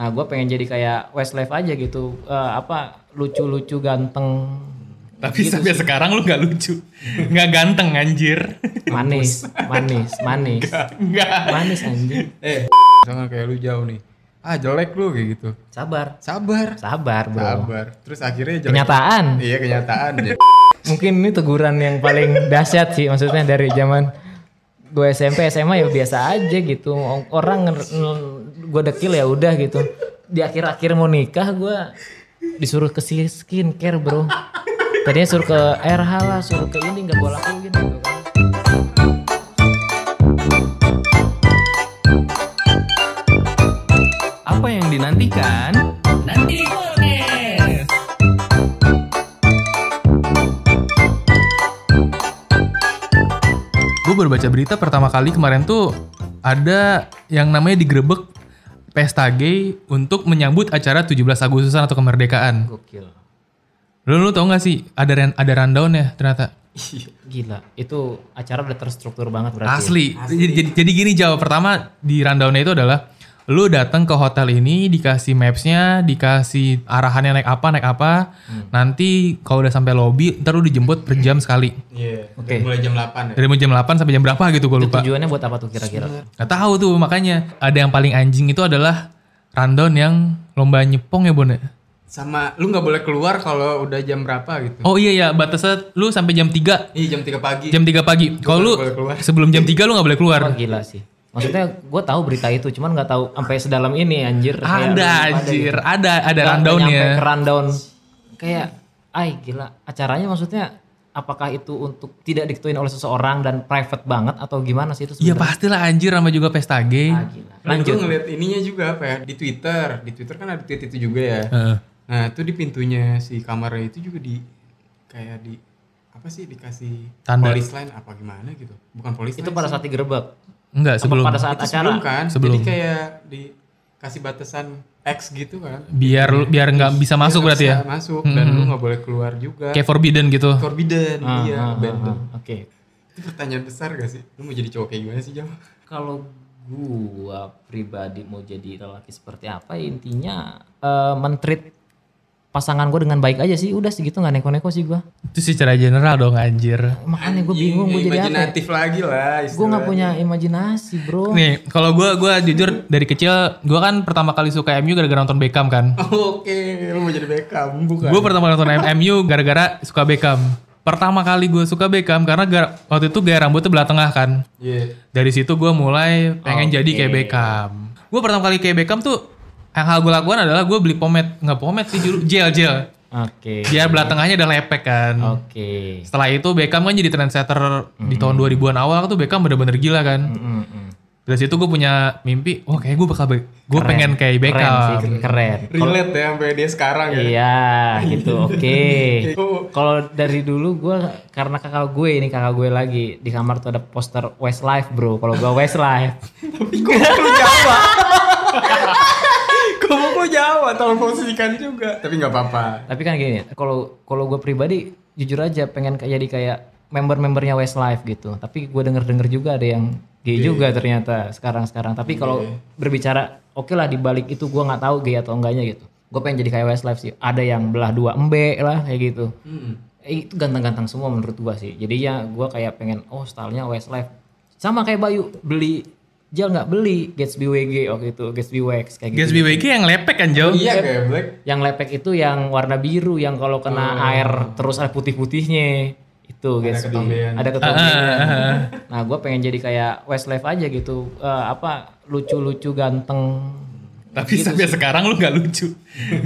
Nah gue pengen jadi kayak Westlife aja gitu. Eh, apa lucu-lucu ganteng. Tapi Gitu sampai sekarang lu nggak lucu, nggak ganteng anjir. Manis, manis, manis. Nggak. Manis anjing. Eh, misalkan kayak lu jauh nih. Ah, jelek lu kayak gitu. Sabar. Sabar. Sabar bro. Sabar. Terus akhirnya jelek. Kenyataan. Iya, kenyataan. ya. Mungkin ini teguran yang paling dahsyat sih maksudnya dari zaman gue SMP SMA ya biasa aja gitu. Orang gue dekil ya udah gitu. Di akhir-akhir mau nikah gue disuruh ke skincare bro. Tadinya suruh ke RH lah suruh ke ini nggak gue lakuin gitu. Apa yang dinantikan? Baru baca berita pertama kali kemarin tuh ada yang namanya digerebek pesta gay untuk menyambut acara 17 Agustusan atau kemerdekaan. gokil Lu, lu tau gak sih ada ran- ada rundown ya ternyata? gila itu acara udah terstruktur banget berarti ya? Asli. Jadi, jadi, jadi gini jawab pertama di rundownnya itu adalah lu datang ke hotel ini dikasih mapsnya, dikasih arahannya naik apa naik apa. Nanti kalau udah sampai lobby, ntar lu dijemput per jam sekali. Iya. Oke. Dari Mulai jam 8 ya. Dari jam 8 sampai jam berapa gitu gue lupa. tujuannya buat apa tuh kira-kira Gak tahu tuh makanya ada yang paling anjing itu adalah rundown yang lomba nyepong ya Bon ya? Sama lu nggak boleh keluar kalau udah jam berapa gitu. Oh iya ya batasnya lu sampai jam 3 Iya, jam 3 pagi. jam 3 pagi. Kalau lu sebelum jam 3 lu gak boleh keluar. Wah gila sih. Maksudnya gue tahu berita itu, cuman nggak tahu sampai sedalam ini anjir. Kayak Ada anjir, gitu. ada ada rundownnya. nyampe ke rundown. Kayak, ay gila. Acaranya maksudnya apakah itu untuk tidak diketuin oleh seseorang dan private banget atau gimana sih itu Iya sebenarnya? pastilah anjir sama juga pesta gay. Ah, gila. Lanjut. gue ngeliat ininya juga apa ya di Twitter. Di Twitter kan ada tweet itu juga ya. Heeh. Nah itu di pintunya si kamarnya itu juga di kayak di apa sih dikasih Tanda. polis line apa gimana gitu. Bukan polis Itu line pada sih. saat digerebek. Enggak Apa sebelum pada saat itu acara. sebelum kan. Sebelum. Jadi kayak dikasih batasan X gitu kan. biar lu- biar nggak bisa masuk Biar berarti ya. Masuk dan lu nggak boleh keluar juga. Kayak forbidden gitu. Forbidden, Ah, iya, ah, ah, ah. Oke. Itu pertanyaan besar gak sih? Lu mau jadi cowok kayak gimana sih Jam? Kalau gua pribadi mau jadi lelaki seperti apa intinya eh mentreat pasangan gue dengan baik aja sih udah segitu nggak neko-neko sih gua Itu secara general dong anjir. makanya gue bingung gue jadi apa ya? Imajinatif lagi lah gue nggak punya imajinasi bro Nih, kalau gua gua jujur dari kecil gua kan pertama kali suka MU gara-gara nonton Beckham kan. Oke, lu mau jadi Beckham bukan? Gue pertama kali nonton MU gara-gara suka Beckham. Pertama kali gue suka Beckham karena gara- waktu itu gaya rambutnya belah tengah kan. Iya. Dari situ gue mulai pengen jadi kayak Beckham. Gue pertama kali kayak Beckham tuh yang hal gue lakukan adalah gue beli pomade nggak pomade sih juru gel gel oke biar belah tengahnya ada lepek kan. oke Setelah itu Beckham kan jadi trendsetter di tahun 2000-an awal tuh Beckham bener-bener gila kan. Mm, mm. Dari situ gue punya mimpi, wah kayak gue bakal gue Keren. pengen kayak keren Beckham. sih keren Relate ya sampai dia sekarang ya. iya gitu oke Oh. kalau dari dulu gue karena kakak gue ini kakak gue lagi di kamar tuh ada poster Westlife bro kalau gue Westlife Tapi kok lu Jawa? Tolong posisikan juga. Tapi nggak apa-apa. Tapi kan gini, kalau kalau gue pribadi jujur aja pengen kayak jadi kayak member-membernya Westlife gitu. Tapi gue denger-denger juga ada yang gay juga ternyata sekarang-sekarang. Tapi kalau berbicara oke lah di balik itu gue nggak tahu gay atau enggaknya gitu. Gue pengen jadi kayak Westlife sih. Ada yang belah dua embe lah kayak gitu. Eh, itu ganteng-ganteng semua menurut gue sih. Jadinya gue kayak pengen oh stylenya Westlife. Sama kayak Bayu beli gel nggak beli Gatsby WG waktu itu Gatsby Wax kayak gitu. Gatsby WG yang lepek kan jauh. Iya kayak Black. Yang lepek itu yang warna biru yang kalau kena air terus ada putih-putihnya. Itu Gatsby. ketombean. Ada ketombean. nah, gue pengen jadi kayak Westlife aja gitu. Eh, apa lucu-lucu ganteng Tapi sampai sekarang lu nggak lucu,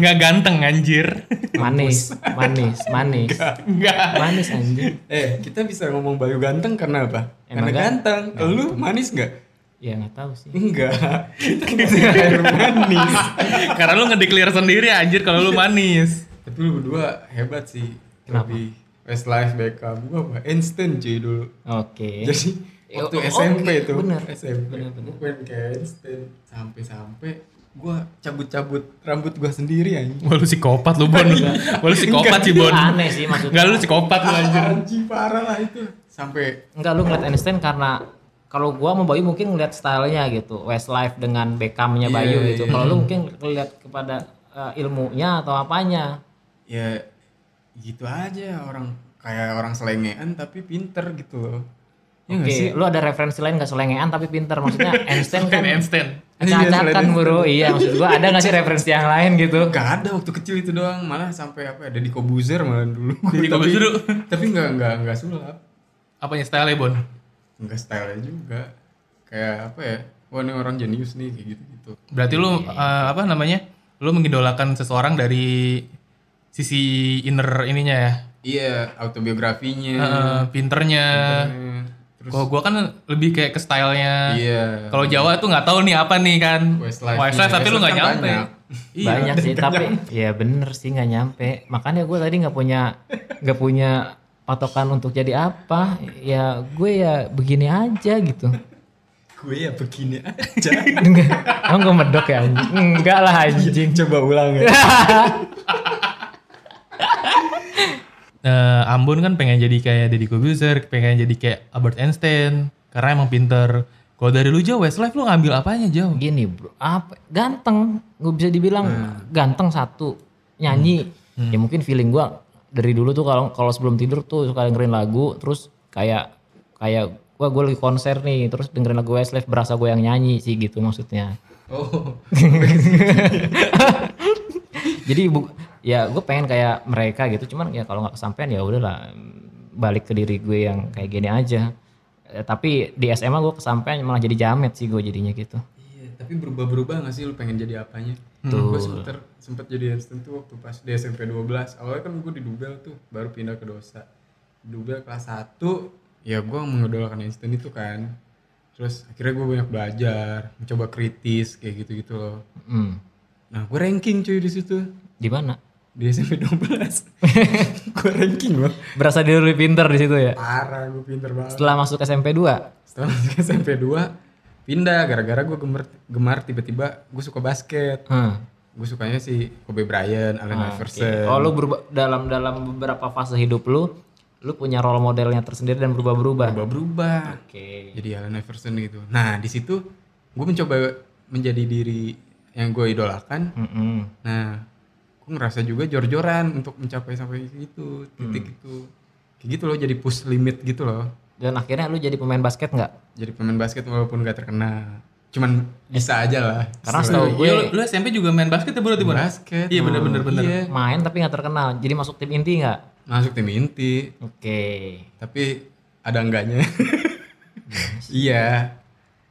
nggak ganteng anjir. manis, manis, manis. Nggak. Manis anjing. Eh, kita bisa ngomong Bayu ganteng karena apa? Emang karena ganteng. Lu manis nggak? Ya nggak tahu sih. Enggak. Kita bisa air manis. Karena lu ngedeclare sendiri anjir kalau lu manis. Tapi lu berdua hebat sih. Kenapa? Lebih Westlife Beckham. Gua apa? Einstein cuy dulu. Oke. Jadi Eh, waktu oh, SMP oke, itu bener. SMP Bener, bener. gue kayak Einstein sampai-sampai gue cabut-cabut rambut gue sendiri anjing Wah lu psikopat lu Bon. Wah lu psikopat sih Itu Bon. aneh sih maksudnya. Enggak lu psikopat lu anjir. anjing parah lah itu sampai Enggak lu ngeliat Einstein karena kalau gua sama Bayu mungkin ngeliat stylenya gitu Westlife dengan Beckhamnya Bayu Iya, gitu. iya. kalau lu mungkin ngeliat kepada eh, ilmunya atau apanya? Ya gitu aja orang kayak orang selengean tapi pinter gitu. Loh ya Oke, sih? lu ada referensi lain gak selengean tapi pinter? Maksudnya Einstein kan Einstein. acak-acakan bro? Iya maksud gua ada gak sih referensi yang lain gitu? Gak ada waktu kecil itu doang. Malah sampai apa ya Deddy Kobuzer malah dulu. Tapi- Kobuzer dulu. tapi nggak nggak nggak sulap. Apanya style Bon? Nggak style juga kayak apa ya wah ini orang jenius nih kayak gitu gitu Berarti lu eh, apa namanya? Lu mengidolakan seseorang dari sisi inner ininya ya. iya autobiografinya Eh, pinternya. Terus Kalau gua kan lebih kayak ke stylenya. iya Kalau Jawa tuh nggak tahu nih apa nih kan. Westlife Westlife tapi lu nggak kan nyampe. banyak. Iya, banyak sih tapi nyampe. ya bener sih nggak nyampe makanya gue tadi nggak punya nggak punya patokan untuk jadi apa? Ya gue ya begini aja gitu. Gue ya begini aja. Enggak. Emang gue medok ya anjing? Enggak lah anjing. coba ulang ya. Eh, Ambon kan pengen jadi kayak Deddy Corbuzier, pengen jadi kayak Albert Einstein karena emang pinter. Kalau dari lu jauh Westlife lu ngambil apanya jauh? gini bro apa? Ganteng gue bisa dibilang ganteng satu nyanyi. Ya mungkin feeling gue dari dulu tuh kalau kalau sebelum tidur tuh suka dengerin lagu terus kayak kayak wah gue lagi konser nih terus dengerin lagu Westlife berasa gue yang nyanyi sih gitu maksudnya. Oh. Jadi bu, ya gue pengen kayak mereka gitu cuman ya kalau nggak kesampaian ya udahlah balik ke diri gue yang kayak gini aja. Eh, tapi di SMA gue kesampaian malah jadi jamet sih gue jadinya gitu. Iya tapi berubah-berubah gak sih lu pengen jadi apanya Betul. gue sempet sempet jadi assistant tuh waktu pas di SMP 12 awalnya kan gue di Dubel tuh baru pindah ke Dosa. Dubel kelas 1 ya gue mengidolakan Einstein itu kan. Terus akhirnya gue banyak belajar mencoba kritis kayak gitu-gitu loh. Hmm. nah gue ranking cuy di situ. Di mana? Di SMP 12 gue ranking loh. Berasa diri lebih pinter di situ ya? Parah gue pinter banget. Setelah masuk SMP 2 setelah masuk SMP 2 pindah gara-gara gue gemar gemar tiba-tiba gue suka basket hmm. gue sukanya si Kobe Bryant, Allen Iverson. oh lu berubah dalam dalam beberapa fase hidup lu lu punya role modelnya tersendiri dan berubah-berubah berubah-berubah. oke Jadi Allen Iverson gitu. Nah di situ gue mencoba menjadi diri yang gue idolakan. Mm-mm. Nah gue ngerasa juga jor-joran untuk mencapai sampai gitu titik Hmm. itu. Kayak gitu loh jadi push limit gitu loh. Dan akhirnya lu jadi pemain basket nggak Jadi pemain basket walaupun gak terkenal. Cuman bisa aja lah. Karena setahu gue Iya, lu, lu SMP juga main basket ya berarti Bon? basket. Iya bener-bener bener. Iya. main tapi nggak terkenal jadi masuk tim inti nggak Masuk tim inti. oke tapi ada enggaknya iya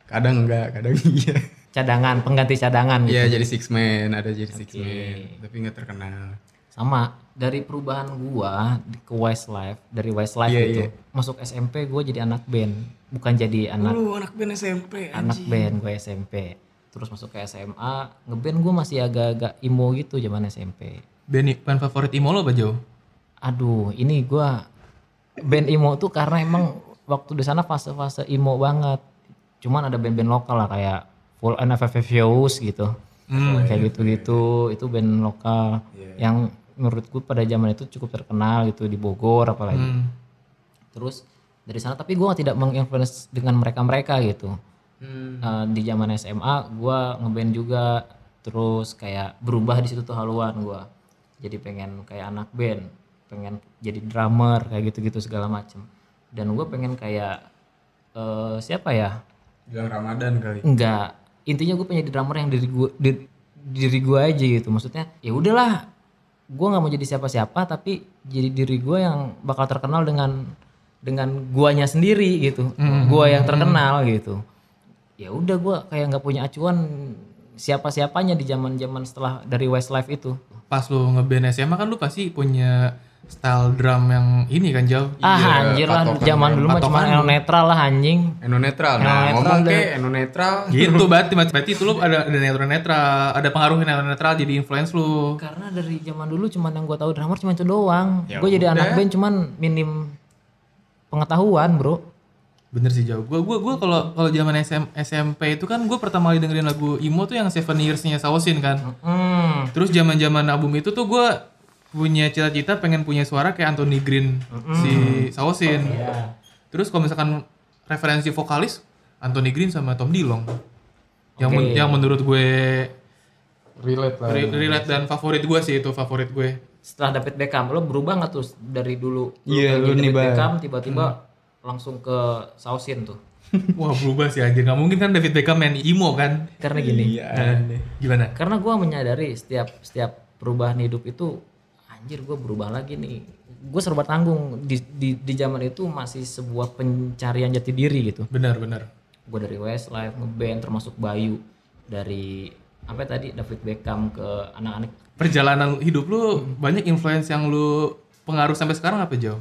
kadang enggak kadang iya cadangan pengganti cadangan gitu iya jadi six man ada jadi six man tapi nggak terkenal sama dari perubahan gua di- ke Westlife dari Westlife Iya, gitu iya. masuk SMP gue jadi anak band bukan jadi anak lu anak band SMP anak band gue SMP terus masuk ke SMA ngeband gue masih agak-agak emo gitu zaman SMP Band, band favorit Imo lo apa jauh? aduh ini gua band emo tuh karena emang waktu di sana fase-fase emo banget. Cuman ada band-band lokal lah kayak Full NFF Views gitu. Kayak gitu-gitu itu band lokal. Yang menurut gue pada zaman itu cukup terkenal gitu di Bogor apalagi. Hmm. terus dari sana tapi gua tidak menginfluence dengan mereka-mereka gitu. Hmm. Eh, di zaman SMA gua ngeband juga terus kayak berubah di situ tuh haluan gua. Jadi pengen kayak anak band pengen jadi drummer kayak gitu-gitu segala macem. Dan gua pengen kayak eh, siapa ya? Bilang Ramadan kali. Enggak. Intinya gue pengen jadi drummer yang diri gua di- diri gua aja gitu. Maksudnya ya udahlah gua nggak mau jadi siapa-siapa tapi jadi diri gua yang bakal terkenal dengan dengan guanya sendiri gitu. Gua yang terkenal gitu. Ya udah gua kayak nggak punya acuan siapa-siapanya di zaman-zaman setelah dari Westlife itu. Pas lu ngeband SMA kan lu pasti punya style drum yang ini kan jauh. ah Iya, anjir lah zaman lu. dulu mah cuma el netral lah anjing Eno netral Eno nah netral ngomong deh. ke Eno netral Gitu berarti berarti itu lu ada ada netral netral, ada pengaruh netral netral jadi influence lu. Karena dari zaman dulu cuman yang gue tahu drummer cuma itu doang. Ya gue jadi anak band cuman minim pengetahuan, Bro. Bener sih jauh. Gua gua gua kalau kalau zaman SM, SMP itu kan gua pertama kali dengerin lagu Imo tuh yang Seven Years-nya Saosin kan. Hmm. Terus zaman-zaman album itu tuh gua punya cita-cita pengen punya suara kayak Anthony Green si Saosin. Terus kalau misalkan referensi vokalis Anthony Green sama Tom Dillon. Yang men- yang menurut gue relate lah re- relate dan favorit gue sih itu favorit gue. Setelah David Beckham, lo berubah nggak tuh dari dulu? lo Iya, pengen lu David. Beckham tiba-tiba langsung ke Sausin tuh. Wah berubah sih anjir. Nggak mungkin kan David Beckham main emo kan? Karena gini, iya Nah, gimana? karena gua menyadari setiap setiap perubahan hidup itu anjir gue berubah lagi nih. Gue serba tanggung di, di di zaman itu masih sebuah pencarian jati diri gitu. Benar benar. gue dari Westlife ngeband termasuk Bayu dari apa tadi David Beckham ke anak-anak Perjalanan hidup lu banyak influence yang lu pengaruh sampai sekarang apa jauh?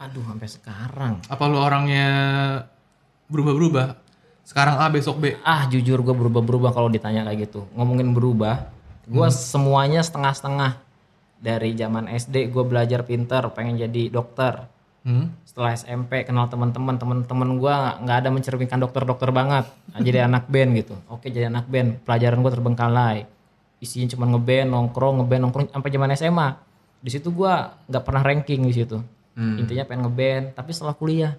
aduh sampai sekarang Apa lu orangnya berubah-berubah? Sekarang A besok B. ah jujur gue berubah-berubah kalau ditanya kayak gitu ngomongin berubah gue semuanya setengah-setengah dari zaman SD gue belajar pinter pengen jadi dokter. Hmm? setelah SMP kenal teman-teman teman-teman gue nggak ada mencerminkan dokter-dokter banget. Jadi anak band gitu. Oke jadi anak band. Pelajaran gue terbengkalai. Isinya cuma ngeband nongkrong ngeband nongkrong sampai zaman SMA di situ gue nggak pernah ranking di situ. Intinya pengen ngeband tapi setelah kuliah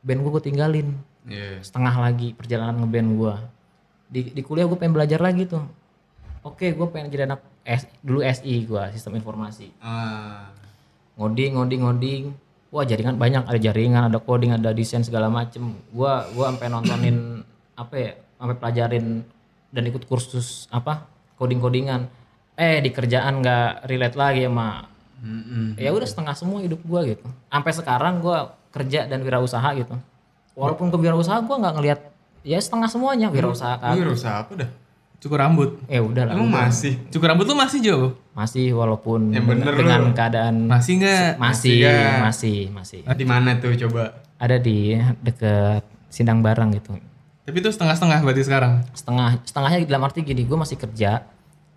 band gue gue tinggalin. Iya. setengah lagi perjalanan ngeband gue di, di kuliah gue pengen belajar lagi tuh oke gue pengen jadi anak S, dulu SI gue sistem informasi. Ah. ngoding ngoding ngoding. Wah jaringan banyak ada jaringan ada coding ada desain segala macem. Gua gua sampai nontonin apa ya sampai pelajarin dan ikut kursus apa coding codingan eh di kerjaan nggak relate lagi sama Mm-mm. ya udah setengah semua hidup gua gitu. Sampai sekarang gua kerja dan wirausaha gitu. Walaupun ke wirausaha gua nggak ngelihat ya setengah semuanya wirausaha kan. Usaha apa dah? Cukur rambut. eh udah lah Emang masih? Cukur rambut lu masih jauh? masih walaupun Yang bener dengan lu. keadaan Masih nggak? masih nggak? masih masih Di mana tuh coba? ada di deket Sindang Barang gitu Tapi itu setengah-setengah berarti sekarang. setengah setengahnya dalam arti gini gue masih kerja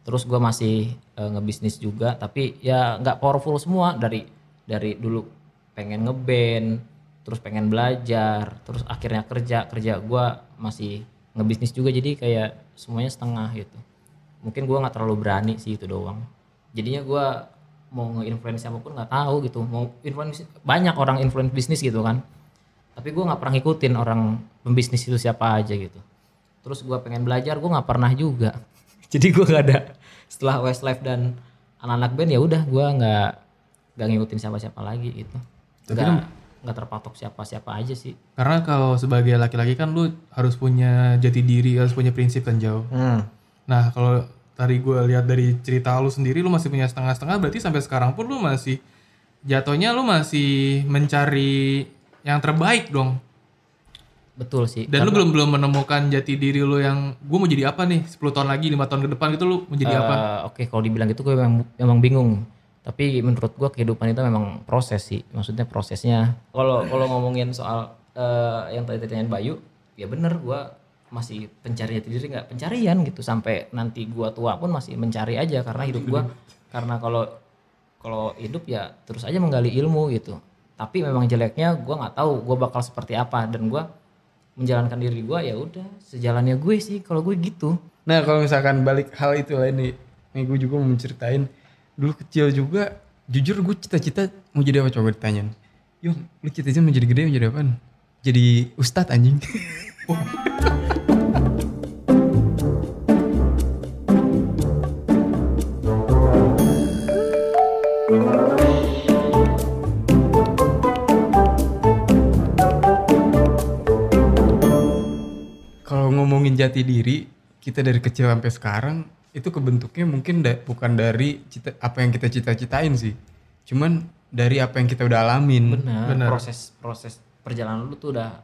terus gue masih eh, ngebisnis juga tapi ya nggak powerful semua dari dari dulu pengen ngeband terus pengen belajar terus akhirnya kerja kerja gue masih ngebisnis juga jadi kayak semuanya setengah gitu. Mungkin gue nggak terlalu berani sih itu doang. Jadinya gue mau nge-influence siapa pun nggak tahu gitu. Mau influence banyak orang influence bisnis gitu kan. Tapi gue nggak pernah ngikutin orang pembisnis itu siapa aja gitu. Terus gue pengen belajar gue nggak pernah juga. Jadi gue nggak ada setelah Westlife dan anak-anak band ya udah gue nggak nggak ngikutin siapa-siapa lagi gitu. Nggak nggak terpatok siapa-siapa aja sih Karena kalau sebagai laki-laki kan lu harus punya jati diri, harus punya prinsip kan jauh. Nah kalau tadi gue lihat dari cerita lu sendiri, lu masih punya setengah-setengah, berarti sampai sekarang pun lu masih jatuhnya lu masih mencari yang terbaik dong. betul sih Dan lu belum belum menemukan jati diri lu yang gue mau jadi apa nih 10 tahun lagi, lima tahun ke depan gitu lu mau jadi apa? Eh, Oke, kalau dibilang gitu gue memang, memang bingung. Tapi menurut gue kehidupan itu memang proses sih. Maksudnya prosesnya. Kalau kalau ngomongin soal eh, yang tadi ditanyain Bayu, ya bener gue masih pencari jati diri nggak pencarian gitu sampai nanti gue tua pun masih mencari aja karena hidup gue karena kalau kalau hidup ya terus aja menggali ilmu gitu. Tapi memang jeleknya gue nggak tahu gue bakal seperti apa dan gue menjalankan diri gue ya udah sejalannya gue sih kalau gue gitu. Nah kalau misalkan balik hal itu lain nih, nih gue juga mau menceritain dulu kecil juga, jujur gue cita-cita mau jadi apa coba ditanyain. Yo, lu cita-cita mau jadi gede mau jadi apaan? Jadi ustadz anjing. Kalau ngomongin jati diri, kita dari kecil sampai sekarang itu kebentuknya mungkin da- bukan dari cita, apa yang kita cita-citain sih. Cuman dari apa yang kita udah alamin. Benar. Proses proses perjalanan lu tuh udah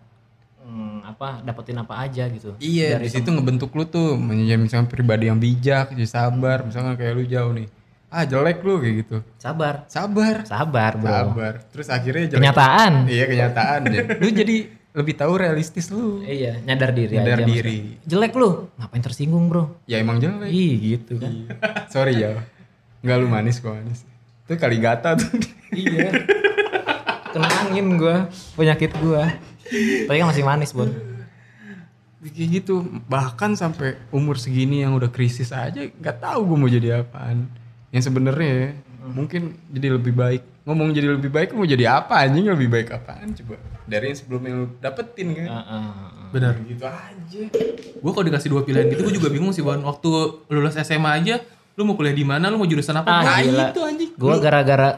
mm, apa dapetin apa aja gitu. Iya, di situ ngebentuk lu tuh menjadi misalnya pribadi yang bijak, jadi sabar, misalnya kayak lu jauh nih. Ah, jelek lu kayak gitu. Sabar. Sabar. Sabar, Bro. Sabar. Terus akhirnya jelek. Kenyataan. Iya, kenyataan. lu jadi lebih tahu realistis lu. Iya, nyadar diri Nyadar aja. diri. maksudnya. Jelek lu, ngapain tersinggung, Bro? Ya emang jelek. Ih, gitu kan. Sorry ya. Enggak lu manis kok manis. Itu kali gata tuh. iya. Kena angin gua, penyakit gua. Tapi kan masih manis, Bon. Kayak gitu. Bahkan sampai umur segini yang udah krisis aja nggak tahu gue mau jadi apaan. Yang sebenarnya ya, mungkin jadi lebih baik. Ngomong jadi lebih baik mau jadi apa anjing lebih baik apaan coba. Dari yang sebelumnya lu dapetin kan. Heeh. Benar. gitu aja Gue kalau dikasih dua pilihan gitu gue juga bingung sih Bon. Waktu lulus SMA aja, lu mau kuliah di mana, lu mau jurusan apa? Ah, Gua- gila. itu anjing. Gue gara-gara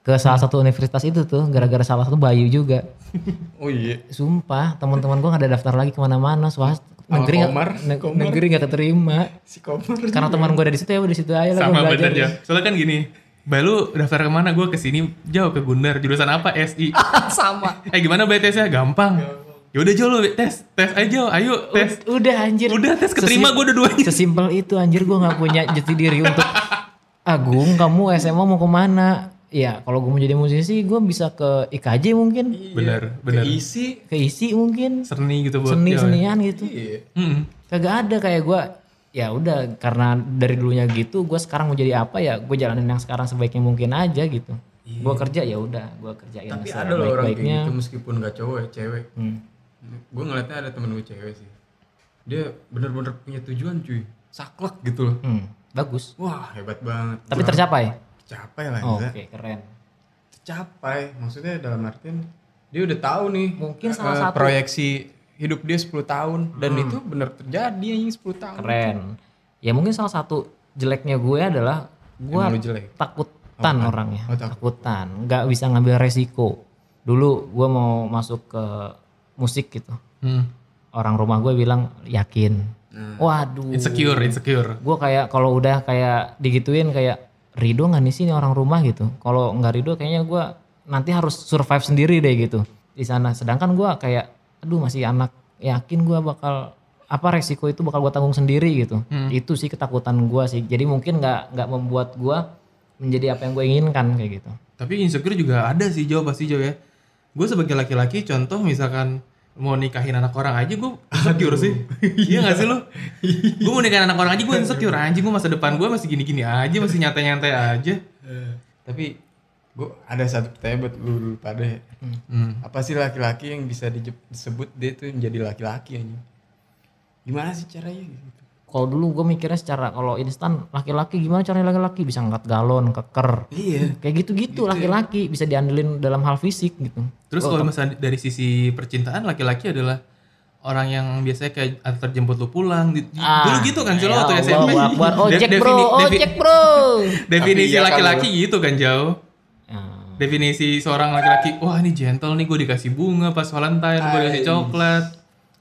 ke salah satu universitas itu tuh, gara-gara salah satu Bayu juga. oh iya Sumpah, teman-teman gue gak ada daftar lagi ke mana-mana, swasta. Negeri nggak Komar, ne- Komar. negeri nggak keterima. si Komar Karena teman gue ada di situ ya udah di situ aja lah Sama bener ya. Soalnya kan gini, Bay lu daftar ke mana? Gue ke sini jauh ke Gundar. Jurusan apa? SI. Sama. eh gimana Bay tesnya? Gampang. Ya udah Jo lu tes, tes aja, ayo tes. Udah anjir. Udah tes keterima gue dua-duanya. Sesimpel itu anjir gue nggak punya jati diri untuk Agung kamu SMA mau ke mana? Ya kalau gue mau jadi musisi gue bisa ke IKJ mungkin, Bener, bener. isi ke ISI mungkin, Seni gitu buat seni senian gitu. iya Mm-mm. Kagak ada kayak gue. Ya udah karena dari dulunya gitu gue sekarang mau jadi apa ya gue jalanin yang sekarang sebaiknya mungkin aja gitu. Gue kerja ya udah gue kerjain tapi ada loh orang kayak gitu meskipun gak cowok ya cewek Hmm. gue ngeliatnya ada temen gue cewek sih dia bener-bener punya tujuan cuy saklek gitu loh Hmm, bagus. wah hebat banget Tapi tercapai. tercapai lah Oh. Oke keren. tercapai maksudnya dalam artian dia udah tahu nih Mungkin eh, salah satu- proyeksi hidup dia 10 tahun dan itu bener terjadi anjing 10 tahun Keren. Ya mungkin salah satu jeleknya gue adalah gue takutan orangnya. Oh, takut. takutan. Nggak bisa ngambil resiko. Dulu gue mau masuk ke musik gitu. Hmm. Orang rumah gue bilang yakin. Nah. Waduh. Insecure, insecure. Gue kayak kalau udah kayak digituin kayak Rido nggak nih sih ini orang rumah gitu. Kalau nggak Rido kayaknya gue nanti harus survive sendiri deh gitu di sana. Sedangkan gue kayak aduh masih anak yakin gue bakal apa resiko itu bakal gue tanggung sendiri gitu. Itu sih ketakutan gue sih. Jadi mungkin nggak nggak membuat gue menjadi apa yang gue inginkan kayak gitu. Tapi insecure juga ada sih jauh pasti jauh ya. Gue sebagai laki-laki contoh misalkan mau nikahin anak orang aja gue insecure sih. iya gak sih lo? gue mau nikahin anak orang aja gue insecure anjing gue masa depan gue masih gini-gini aja masih nyantai-nyantai aja. tapi gue ada satu pertanyaan buat lu dulu pada ya. Hmm. apa sih laki-laki yang bisa disebut dia tuh menjadi laki-laki anjing gimana sih caranya gitu Kalau dulu gue mikirnya secara kalau instan laki-laki gimana caranya laki-laki bisa ngangkat galon, keker. iya Kayak gitu-gitu laki-laki bisa diandelin dalam hal fisik gitu. Terus kalau misalnya dari sisi percintaan laki-laki adalah orang yang biasanya kayak antar jemput lu pulang. Di- Dulu gitu kan waktu ya SMP. Akbar. Ojek bro, ojek bro. Definisi iya kan laki-laki gitu kan jauh. Definisi seorang laki-laki, wah ini gentle nih gue dikasih bunga pas Valentine, gue dikasih coklat.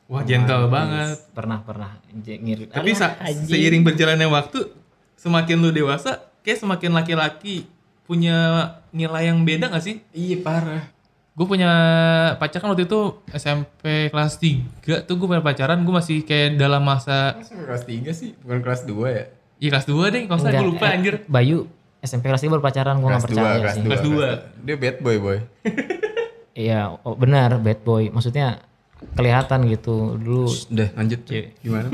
Wah gentle banget. pernah pernah ngirit. Tapi sa- seiring berjalannya waktu, semakin lu dewasa, kayak semakin laki-laki punya nilai yang beda gak sih? iya parah Gue punya pacar kan waktu itu SMP kelas 3 tuh gue punya pacaran, gue masih kayak dalam masa, sampai kelas 3 sih bukan kelas 2 ya iya kelas 2 deh, kalau saya gue lupa eh, anjir. Bayu SMP kelas 3 baru pacaran gue gak kelas 2 percaya kelas sih. 2 Kelas dua. dia bad boy boy Iya, oh, benar bad boy. Maksudnya kelihatan gitu dulu. udah lanjut Iya. gimana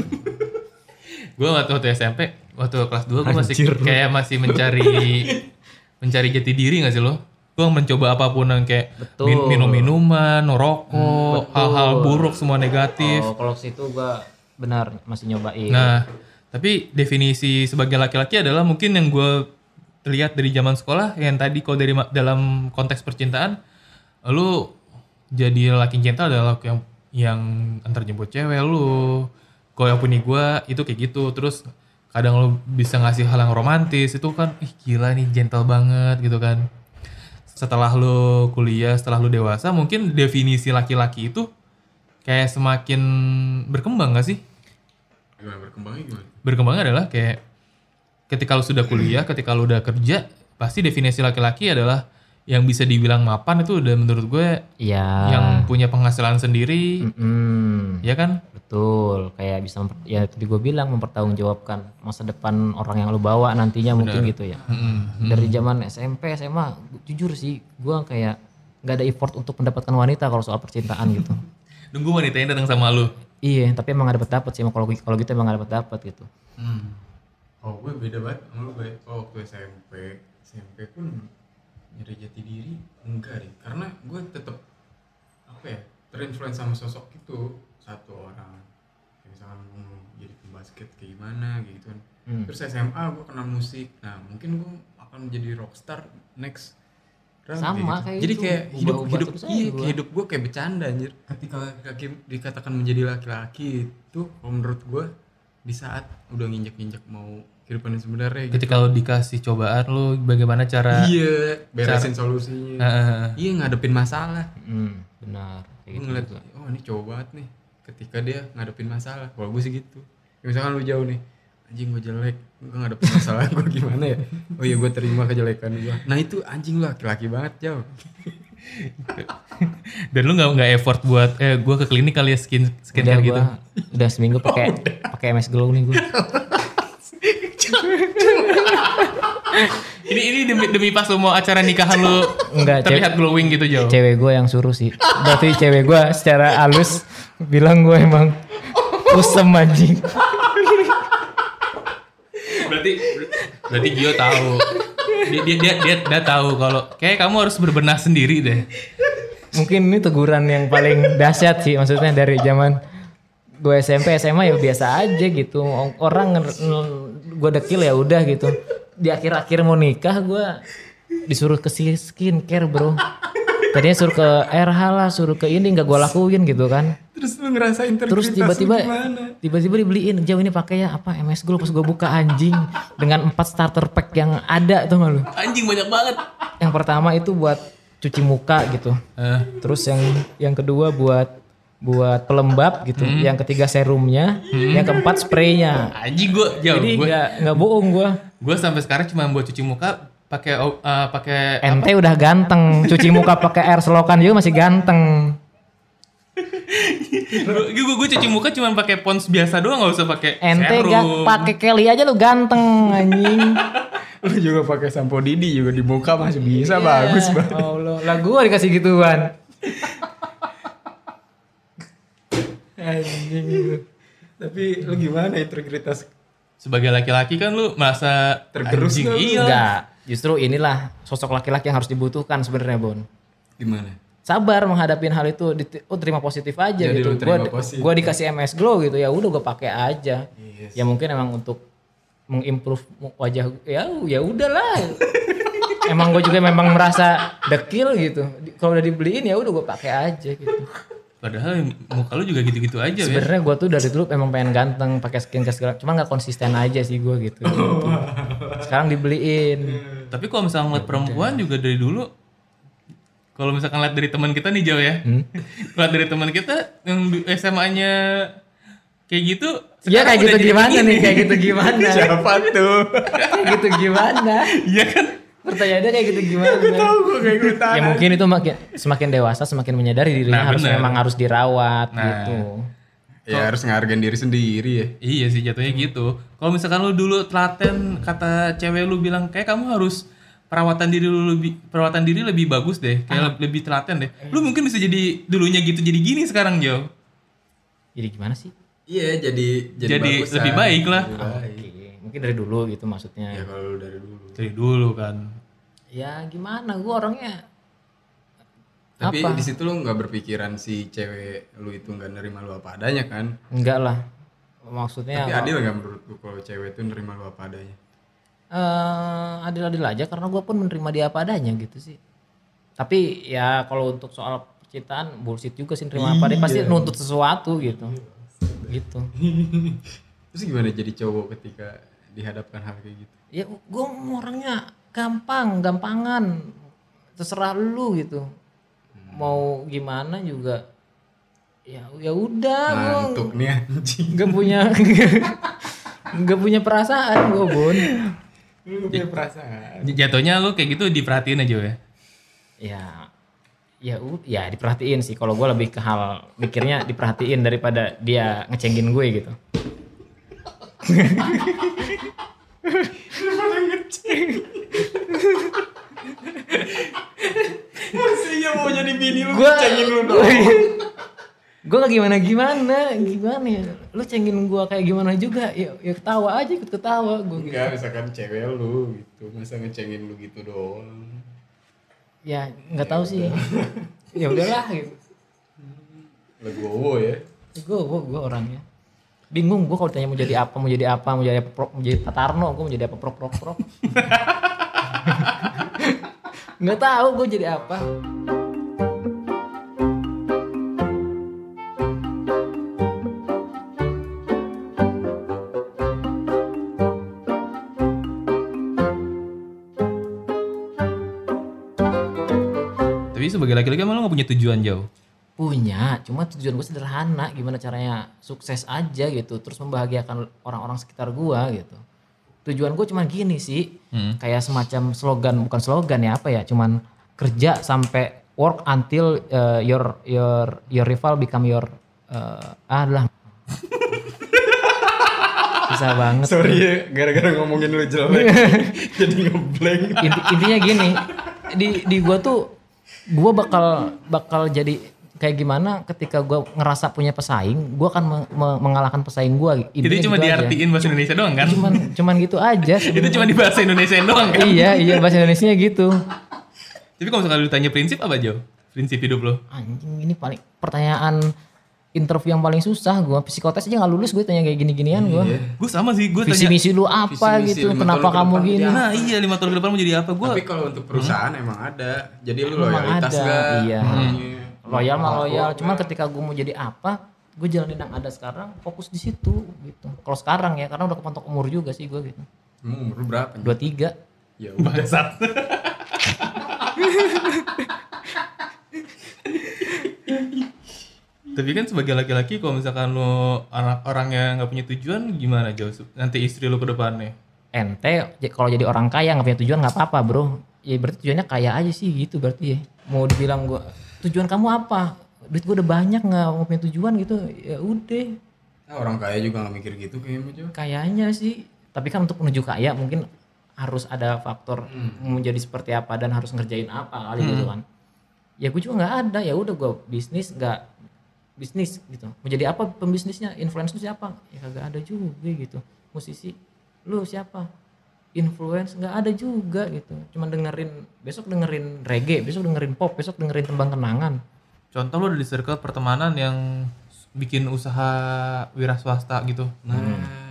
Gue waktu, waktu SMP, waktu kelas 2 gue masih kayak masih mencari mencari jati diri gak sih lo? Gue mencoba apa pun yang kayak Betul. min- minum-minuman, rokok, hal-hal buruk semua negatif. Oh, kalau situ gue benar masih nyobain. Nah, tapi definisi sebagai laki-laki adalah mungkin yang gue lihat dari zaman sekolah yang tadi kalau dari dalam konteks percintaan, lu jadi laki gentle adalah yang yang antar jemput cewek lu. Kalau yang punya gue itu kayak gitu. Terus kadang lu bisa ngasih hal yang romantis itu kan, ih gila nih gentle banget gitu kan. Setelah lu kuliah, setelah lu dewasa, mungkin definisi laki-laki itu kayak semakin berkembang gak sih? gimana berkembangnya gimana berkembang adalah kayak ketika lu sudah kuliah, ketika lu udah kerja, pasti definisi laki-laki adalah yang bisa dibilang mapan itu udah menurut gue Iya. yang punya penghasilan sendiri, Mm-mm. ya kan? Betul, kayak bisa memper- ya tadi gue bilang mempertanggungjawabkan masa depan orang yang lu bawa nantinya mungkin gitu ya. Mm-mm. Dari zaman SMP, SMA, jujur sih gue kayak nggak ada effort untuk mendapatkan wanita kalau soal percintaan gitu. Nunggu wanitanya datang sama lu. iya, tapi emang gak dapet dapet sih. Kalau kalau gitu emang gak dapet dapet gitu. Oh gue beda banget sama lu baik. Oh waktu SMP SMP pun nyari jati diri enggak deh. Karena gue tetap apa ya terinfluence sama sosok itu satu orang. Kayak misalkan mau jadi pembasket kayak gimana gitu kan. Hmm. Terus SMA gue kenal musik. Nah mungkin gue akan menjadi rockstar next Rame Sama gitu. kayak Jadi gitu. kayak hidup Ubah-ubah hidup iya, gua. kayak hidup gue kayak bercanda anjir. Ketika dikatakan menjadi laki-laki itu kalau menurut gue di saat udah nginjek-nginjek mau kehidupan yang sebenarnya gitu. Ketika lo dikasih cobaan lo bagaimana cara Iya, beresin solusinya. Heeh. Iya, ngadepin masalah. Hmm, benar. Kayak gitu ngeliat, juga. oh ini cowok banget nih. Ketika dia ngadepin masalah. Kalau gue sih gitu. Ya, misalkan lu jauh nih, anjing gue jelek, gue ngadepin masalah gue gimana ya? Oh iya gue terima kejelekan gue. Nah itu anjing lu laki-laki banget jauh. dan lu nggak nggak effort buat eh gue ke klinik kali ya skin Udah skincare gitu. gua udah seminggu pakai pakai MS Glow nih gue. Ini ini demi demi pas lu mau acara nikahan lu Enggak, cewek, terlihat glowing gitu jauh. cewek gue yang suruh sih. Berarti cewek gue secara halus bilang gue emang usem anjing. berarti berarti Gio tahu. Dia dia dia dia, dia tahu kalau kayak kamu harus berbenah sendiri deh. Mungkin ini teguran yang paling dahsyat sih maksudnya dari zaman gue SMP SMA ya biasa aja gitu. Orang gue dekil ya udah gitu. Di akhir-akhir mau nikah gue disuruh ke skincare bro. Tadinya suruh ke RH lah, suruh ke ini nggak gue lakuin gitu kan. Terus lu ngerasain Terus integritas tiba-tiba tiba-tiba dibeliin jauh ini pakai ya apa MS Glow pas gue buka anjing dengan empat starter pack yang ada tuh lu. Anjing banyak banget. Yang pertama itu buat cuci muka gitu. Eh, Terus yang yang kedua buat buat pelembab gitu. Yang ketiga serumnya, yang keempat spraynya. anjing gue jauh. Jadi Gue nggak nggak bohong gue. gue sampai sekarang cuma buat cuci muka pakai eh, pakai Ente udah ganteng, cuci muka pakai air selokan juga masih ganteng. gue gue gue cuci muka cuma pakai pons biasa doang nggak usah pakai Ente serum. gak pakai Kelly aja lu ganteng anjing. Lu juga pakai sampo Didi juga di muka masih bisa bagus banget. Ya Allah, lah gua dikasih gituan. Anjing gitu. Tapi lu gimana integritas sebagai laki-laki kan lu merasa Tergerus anjing, iya Enggak, justru inilah sosok laki-laki yang harus dibutuhkan sebenarnya, Bon. gimana? Sabar menghadapin hal itu, oh terima positif aja Jadi gitu. Gua positif. gua dikasih MS Glow gitu, ya udah gua pakai aja. Yes. Ya mungkin emang untuk mengimprove wajah ya ya udahlah. emang gue juga memang merasa dekil gitu. Kalau udah dibeliin ya udah gue pakai aja gitu. Padahal muka lu juga gitu-gitu aja ya Sebenarnya gue tuh dari dulu emang pengen ganteng pakai skincare segala, cuma nggak konsisten aja sih gue gitu. Sekarang dibeliin. tapi kalau misalnya ngeliat perempuan juga dari dulu kalau misalkan lihat dari teman kita nih jauh ya Hmm? lihat dari teman kita yang SMA-nya kayak gitu Iya kayak gitu gimana begini. nih, kayak gitu gimana? Siapa tuh? kayak gitu gimana? iya kan Pertanyaannya kayak gitu gimana? gue kayak ikutan. Ya mungkin itu makin semakin dewasa semakin menyadari dirinya Nah, harus bener. memang harus dirawat Nah. gitu. Ya harus ngehargain diri sendiri ya. Iya sih jatuhnya gitu. Kalau misalkan lu dulu telaten kata cewek lu bilang kayak kamu harus perawatan diri lu lebih perawatan diri lebih bagus deh, kayak le- lebih telaten deh. Lu mungkin bisa jadi dulunya gitu jadi gini sekarang Jo. Jadi gimana sih? Iya jadi jadi, Jadi bagusan. lebih baik lah. Lebih baik. Oke, mungkin dari dulu gitu Ya maksudnya. kalau lu dari dulu. Dari dulu kan. Ya gimana? Gue orangnya Tapi Apa? di situ lu nggak berpikiran si cewek lu itu nggak nerima lu apa adanya kan? enggak lah. Maksudnya Tapi adil nggak menurut lu kalau cewek itu nerima lu apa adanya? eh, adil-adil aja karena gue pun menerima dia apa adanya gitu sih. Tapi ya kalau untuk soal percintaan bullshit juga sih nerima apa adanya pasti nuntut sesuatu gitu. Gitu. Terus gimana jadi cowok ketika dihadapkan hal kayak gitu? Ya gue orangnya gampang, gampangan. Terserah lu gitu. Mau gimana juga ya ya udah gue Ngantuk nih anjing. nggak punya nggak punya perasaan gue bun Lu nggak punya perasaan. J- Jatuhnya lu kayak gitu diperhatiin aja ya. ya ya ya diperhatiin sih kalau gue lebih ke hal mikirnya diperhatiin daripada dia ngecengin gue gitu Maksudnya mau jadi bini lu gue cengin lu dong. gue gak gimana gimana gimana ya lu cengin gue kayak gimana juga ya, ya ketawa aja ikut ketawa gue gitu Enggak, misalkan cewek lu gitu, masa ngecengin lu gitu doang. ya nggak tahu sih ya udahlah gitu Legowo ya. gue gue orangnya bingung gue kalau ditanya mau jadi apa mau jadi apa mau jadi apa pro- mau jadi Pak Tarno gue mau jadi apa prok prok prok nggak tahu gue jadi apa Tapi sebagai laki-laki emang lo gak punya tujuan jauh? Punya cuma tujuan gue sederhana gimana caranya sukses aja gitu terus membahagiakan orang-orang sekitar gue gitu tujuan gue cuma gini sih Hmm. kayak semacam slogan bukan slogan ya apa ya cuman kerja sampai work until uh, your your your rival become your uh, ah lah susah banget Sorry ya, gara-gara ngomongin lu jelek. jadi ngeblank. Inti- intinya gini di di gua tuh gua bakal bakal jadi kayak gimana ketika gua ngerasa punya pesaing gua akan me- me- mengalahkan pesaing gua Itu cuma gitu aja. diartiin bahasa Indonesia doang kan? cuman cuman gitu aja Itu cuma di bahasa Indonesia doang kan? iya iya bahasa Indonesia gitu Tapi kalau misalkan lu tanya prinsip apa jauh? Prinsip hidup lo? anjing ini paling pertanyaan interview yang paling susah gua psikotes aja nggak lulus gue tanya kayak gini-ginian gua Gue sama sih, gue visi tanya. misi lu apa Visi misi gitu kenapa kamu gini Nah iya lima tahun ke depan mau jadi apa? Gue Tapi kalau untuk perusahaan emang ada. Jadi lu Emang loyalitas ada, gak? iya. Iya. Loyal mah loyal cuman ketika gue mau jadi apa gue jalanin yang ada sekarang fokus di situ gitu kalau sekarang ya karena udah kepentok umur juga sih gue gitu umur berapa? dua tiga Ya udah. bangsat. Tapi kan sebagai laki-laki kalau misalkan lo anak orang yang nggak punya tujuan gimana jauh? Nanti istri lo ke depannya. ente kalau jadi orang kaya nggak punya tujuan nggak apa-apa bro ya berarti tujuannya kaya aja sih gitu berarti ya mau dibilang gue tujuan kamu apa? Duit gue udah banyak nggak mau punya tujuan gitu. Ya udah. Ah, orang kaya juga gak mikir gitu kayaknya Jo. kayaknya sih. Tapi kan untuk menuju kaya mungkin harus ada faktor menjadi seperti apa dan harus ngerjain apa kali gitu kan. Ya gue juga nggak ada. Ya udah gue bisnis nggak bisnis gitu. Menjadi apa pembisnisnya? Influencer siapa? Ya kagak ada juga gitu. Musisi. Lu siapa influence nggak ada juga gitu cuman dengerin besok dengerin reggae besok dengerin pop besok dengerin tembang kenangan Contoh lo ada di circle pertemanan yang bikin usaha wira swasta gitu. Nah,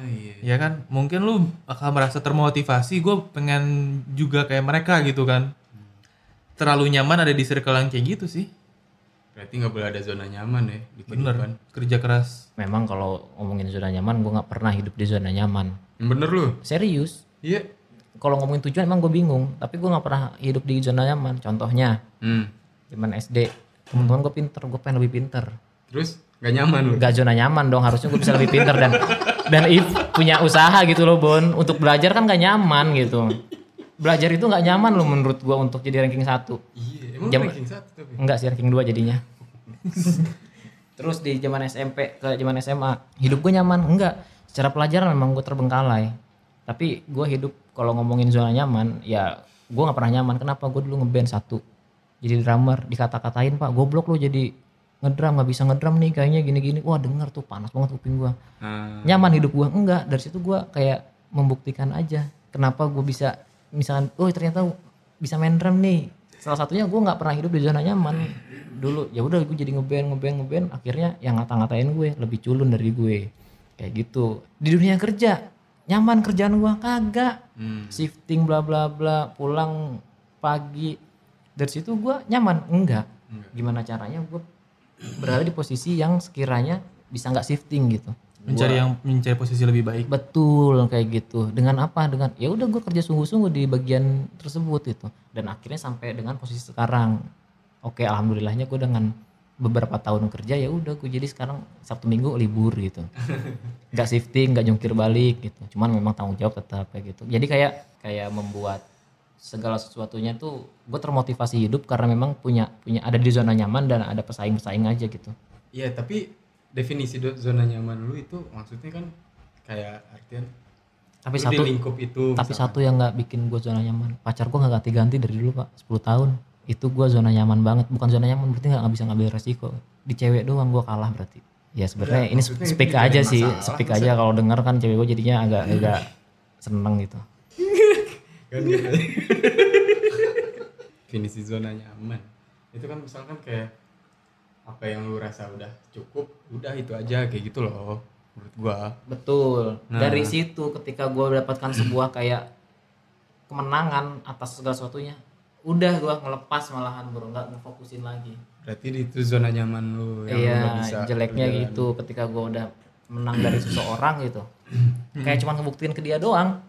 iya. Ya kan, mungkin lu akan merasa termotivasi. Gue pengen juga kayak mereka gitu kan. Terlalu nyaman ada di circle yang kayak gitu sih. Berarti gak boleh ada zona nyaman ya di Bener. kehidupan. Kerja keras. memang kalau ngomongin zona nyaman gue nggak pernah hidup di zona nyaman bener lu? serius Iya. kalau ngomongin tujuan emang gue bingung. Tapi gue nggak pernah hidup di zona nyaman. Contohnya Hmm. zaman SD teman-teman gue pinter gue pengen lebih pinter. Terus? Gak nyaman lu? gak zona nyaman dong harusnya gue bisa lebih pinter dan dan if punya usaha gitu loh Bon. Untuk belajar kan gak nyaman gitu. Belajar itu nggak nyaman loh menurut gue untuk jadi ranking satu. Iya, emang Jam- ranking satu tapi. enggak sih ranking 2 jadinya. Terus di zaman SMP ke zaman SMA hidup gue nyaman? Enggak secara pelajaran memang gue terbengkalai tapi gue hidup kalau ngomongin zona nyaman ya gue nggak pernah nyaman. Kenapa? Gue dulu ngeband satu. Jadi drummer dikata-katain pak goblok lu jadi ngedrum nggak bisa ngedrum nih kayaknya gini-gini. Wah denger tuh panas banget kuping gue Nah, nyaman hidup gue enggak dari situ gue kayak membuktikan aja kenapa gue bisa misalkan oh ternyata bisa main drum nih. Salah satunya gue nggak pernah hidup di zona nyaman. Dulu ya udah gue jadi ngeband ngeband ngeband. Akhirnya yang ngata-ngatain gue lebih culun dari gue. Kayak gitu. Di dunia kerja nyaman kerjaan gue kagak. Hmm. shifting bla bla bla. Pulang pagi. Dari situ gue nyaman? Enggak. Gimana caranya gue berada di posisi yang sekiranya bisa nggak shifting gitu? Mencari yang mencari posisi lebih baik. betul kayak gitu. Dengan apa? Dengan ya udah gue kerja sungguh-sungguh di bagian tersebut itu dan akhirnya sampai dengan posisi sekarang. Oke alhamdulillahnya gue dengan beberapa tahun kerja ya udah gue jadi sekarang sabtu minggu libur gitu. Nggak shifting nggak jungkir balik gitu. Cuman memang tanggung jawab tetap kayak gitu. Jadi kayak kayak membuat segala sesuatunya tuh gue termotivasi hidup karena memang punya punya ada di zona nyaman dan ada pesaing-pesaing aja gitu. Iya, tapi definisi zona nyaman lu itu maksudnya kan kayak artian tapi satu di lingkup itu tapi misalkan. satu yang nggak bikin gue zona nyaman. Pacar gue nggak ganti-ganti dari dulu pak. 10 tahun itu gue zona nyaman banget. Bukan zona nyaman berarti nggak bisa ngambil resiko. Di cewek doang gue kalah berarti. Ya sebenarnya Ya, ini speak dijadiin aja sih. masalah, speak aja kalau denger kan cewek gue jadinya agak agak seneng gitu. Kan gitu. definisi zona nyaman. Itu kan misalkan kayak apa yang lu rasa udah cukup udah itu aja kayak gitu loh menurut gua. Betul. Nah. dari situ ketika gue mendapatkan sebuah kayak kemenangan atas segala sesuatunya udah gue ngelepas malahan bro. Nggak ngefokusin lagi. Berarti di itu zona nyaman lu yang iya lu bisa jeleknya berjalan. gitu ketika gue udah menang dari seseorang gitu. Kayak cuma ngebuktiin ke dia doang.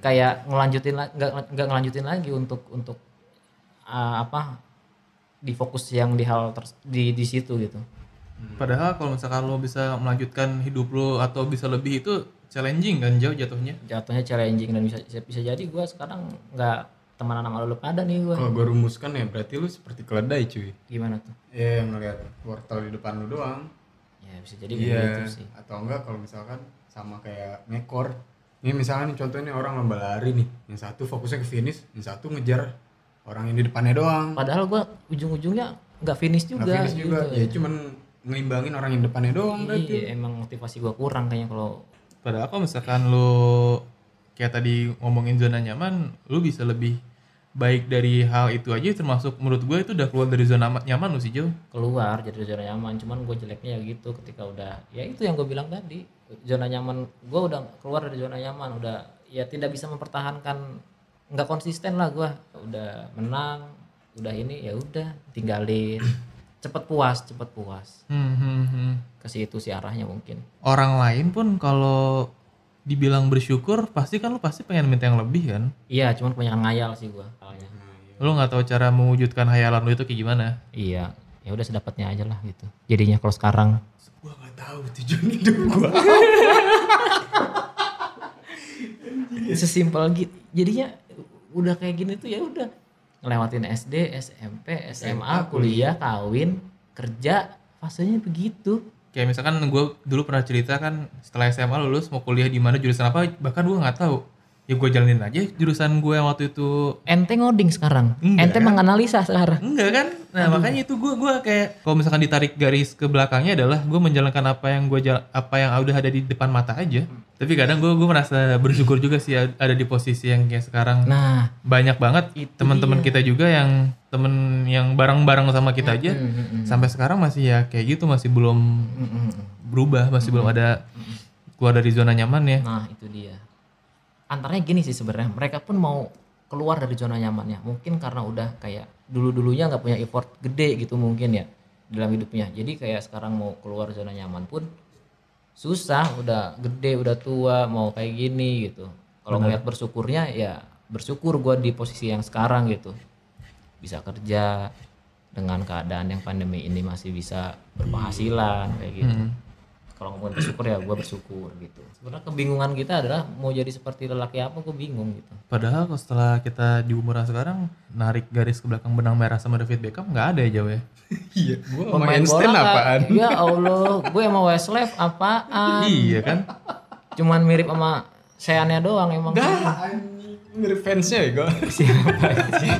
Kayak ngelanjutin la- nggak nggak ngelanjutin lagi untuk untuk uh, apa di fokus yang di hal ters- di di situ gitu. Padahal kalau misalkan lo bisa melanjutkan hidup lo atau bisa lebih itu challenging kan jauh jatuhnya. jatuhnya challenging dan bisa bisa jadi gue sekarang nggak temenan sama lu pada nih gue Kalau gue rumuskan ya berarti lu seperti keledai cuy. gimana tuh Ya yang ngeliat wortel di depan lu doang. ya bisa jadi Iya. gitu sih Atau enggak kalau misalkan sama kayak ngekor. Ini misalkan nih contohnya nih orang lomba lari nih. Yang satu fokusnya ke finish, yang satu ngejar orang yang di depannya doang. padahal gue ujung-ujungnya nggak finish Nggak juga finish juga. gitu. Ya cuman ngeimbangin orang yang depannya doang berarti. iya emang motivasi gue kurang kayaknya kalau Padahal kalau misalkan lo kayak tadi ngomongin zona nyaman, lo bisa lebih baik dari hal itu aja termasuk menurut gue itu udah keluar dari zona ama- nyaman lo sih Jo. keluar jadi zona nyaman cuman gue jeleknya ya gitu ketika udah ya itu yang gue bilang tadi zona nyaman gue udah keluar dari zona nyaman udah ya tidak bisa mempertahankan nggak konsisten lah gue udah menang udah ini ya udah tinggalin cepet puas cepet puas Hmm, hmm, hmm. ke situ sih arahnya mungkin Orang lain pun kalau dibilang bersyukur pasti kan lo pasti pengen minta yang lebih kan. iya cuman kebanyakan ngayal sih gue soalnya Lo nggak tahu cara mewujudkan hayalan lo itu kayak gimana. iya ya udah sedapatnya aja lah gitu. Jadinya kalau sekarang. Gua nggak tahu tujuan hidup gua. sesimpel gitu jadinya udah kayak gini tuh ya udah. Ngelewatin SD SMP SMA kuliah. kawin kerja fasenya begitu Kayak misalkan gue dulu pernah cerita kan setelah SMA lulus mau kuliah di mana jurusan apa bahkan gue nggak tahu. Ya gue jalanin aja jurusan gue yang waktu itu. Ente ngoding sekarang? Enggak. ente menganalisa sekarang? Enggak kan? Nah makanya itu gue gua kayak kalau misalkan ditarik garis ke belakangnya adalah gue menjalankan apa yang gue apa yang udah ada di depan mata aja. Tapi kadang gue gue merasa bersyukur juga sih ada di posisi yang kayak sekarang. nah Banyak banget teman-teman kita juga yang temen yang bareng-bareng sama kita aja. Mm, mm, mm, sampai sekarang masih ya kayak gitu masih belum berubah masih belum ada keluar dari zona nyaman ya. nah itu dia antaranya gini sih sebenarnya. Mereka pun mau keluar dari zona nyamannya. Mungkin karena udah kayak dulu dulunya nggak punya effort gede gitu mungkin ya dalam hidupnya. Jadi kayak sekarang mau keluar zona nyaman pun susah udah gede udah tua mau kayak gini gitu. Kalau ngeliat bersyukurnya ya bersyukur gua di posisi yang sekarang gitu. Bisa kerja dengan keadaan yang pandemi ini masih bisa berpenghasilan kayak gitu kalau ngomongin bersyukur ya gue bersyukur gitu sebenarnya kebingungan kita adalah mau jadi seperti lelaki apa gue bingung gitu Padahal kalau setelah kita di umuran sekarang narik garis ke belakang benang merah sama David Beckham nggak ada ya jauh ya. Iya, gua sama pemain bola apaan? ya Allah gue sama Westlife apaan iya kan? cuman mirip sama Seannya doang emang Enggak, anjing. mirip fansnya ya gua. siapa sih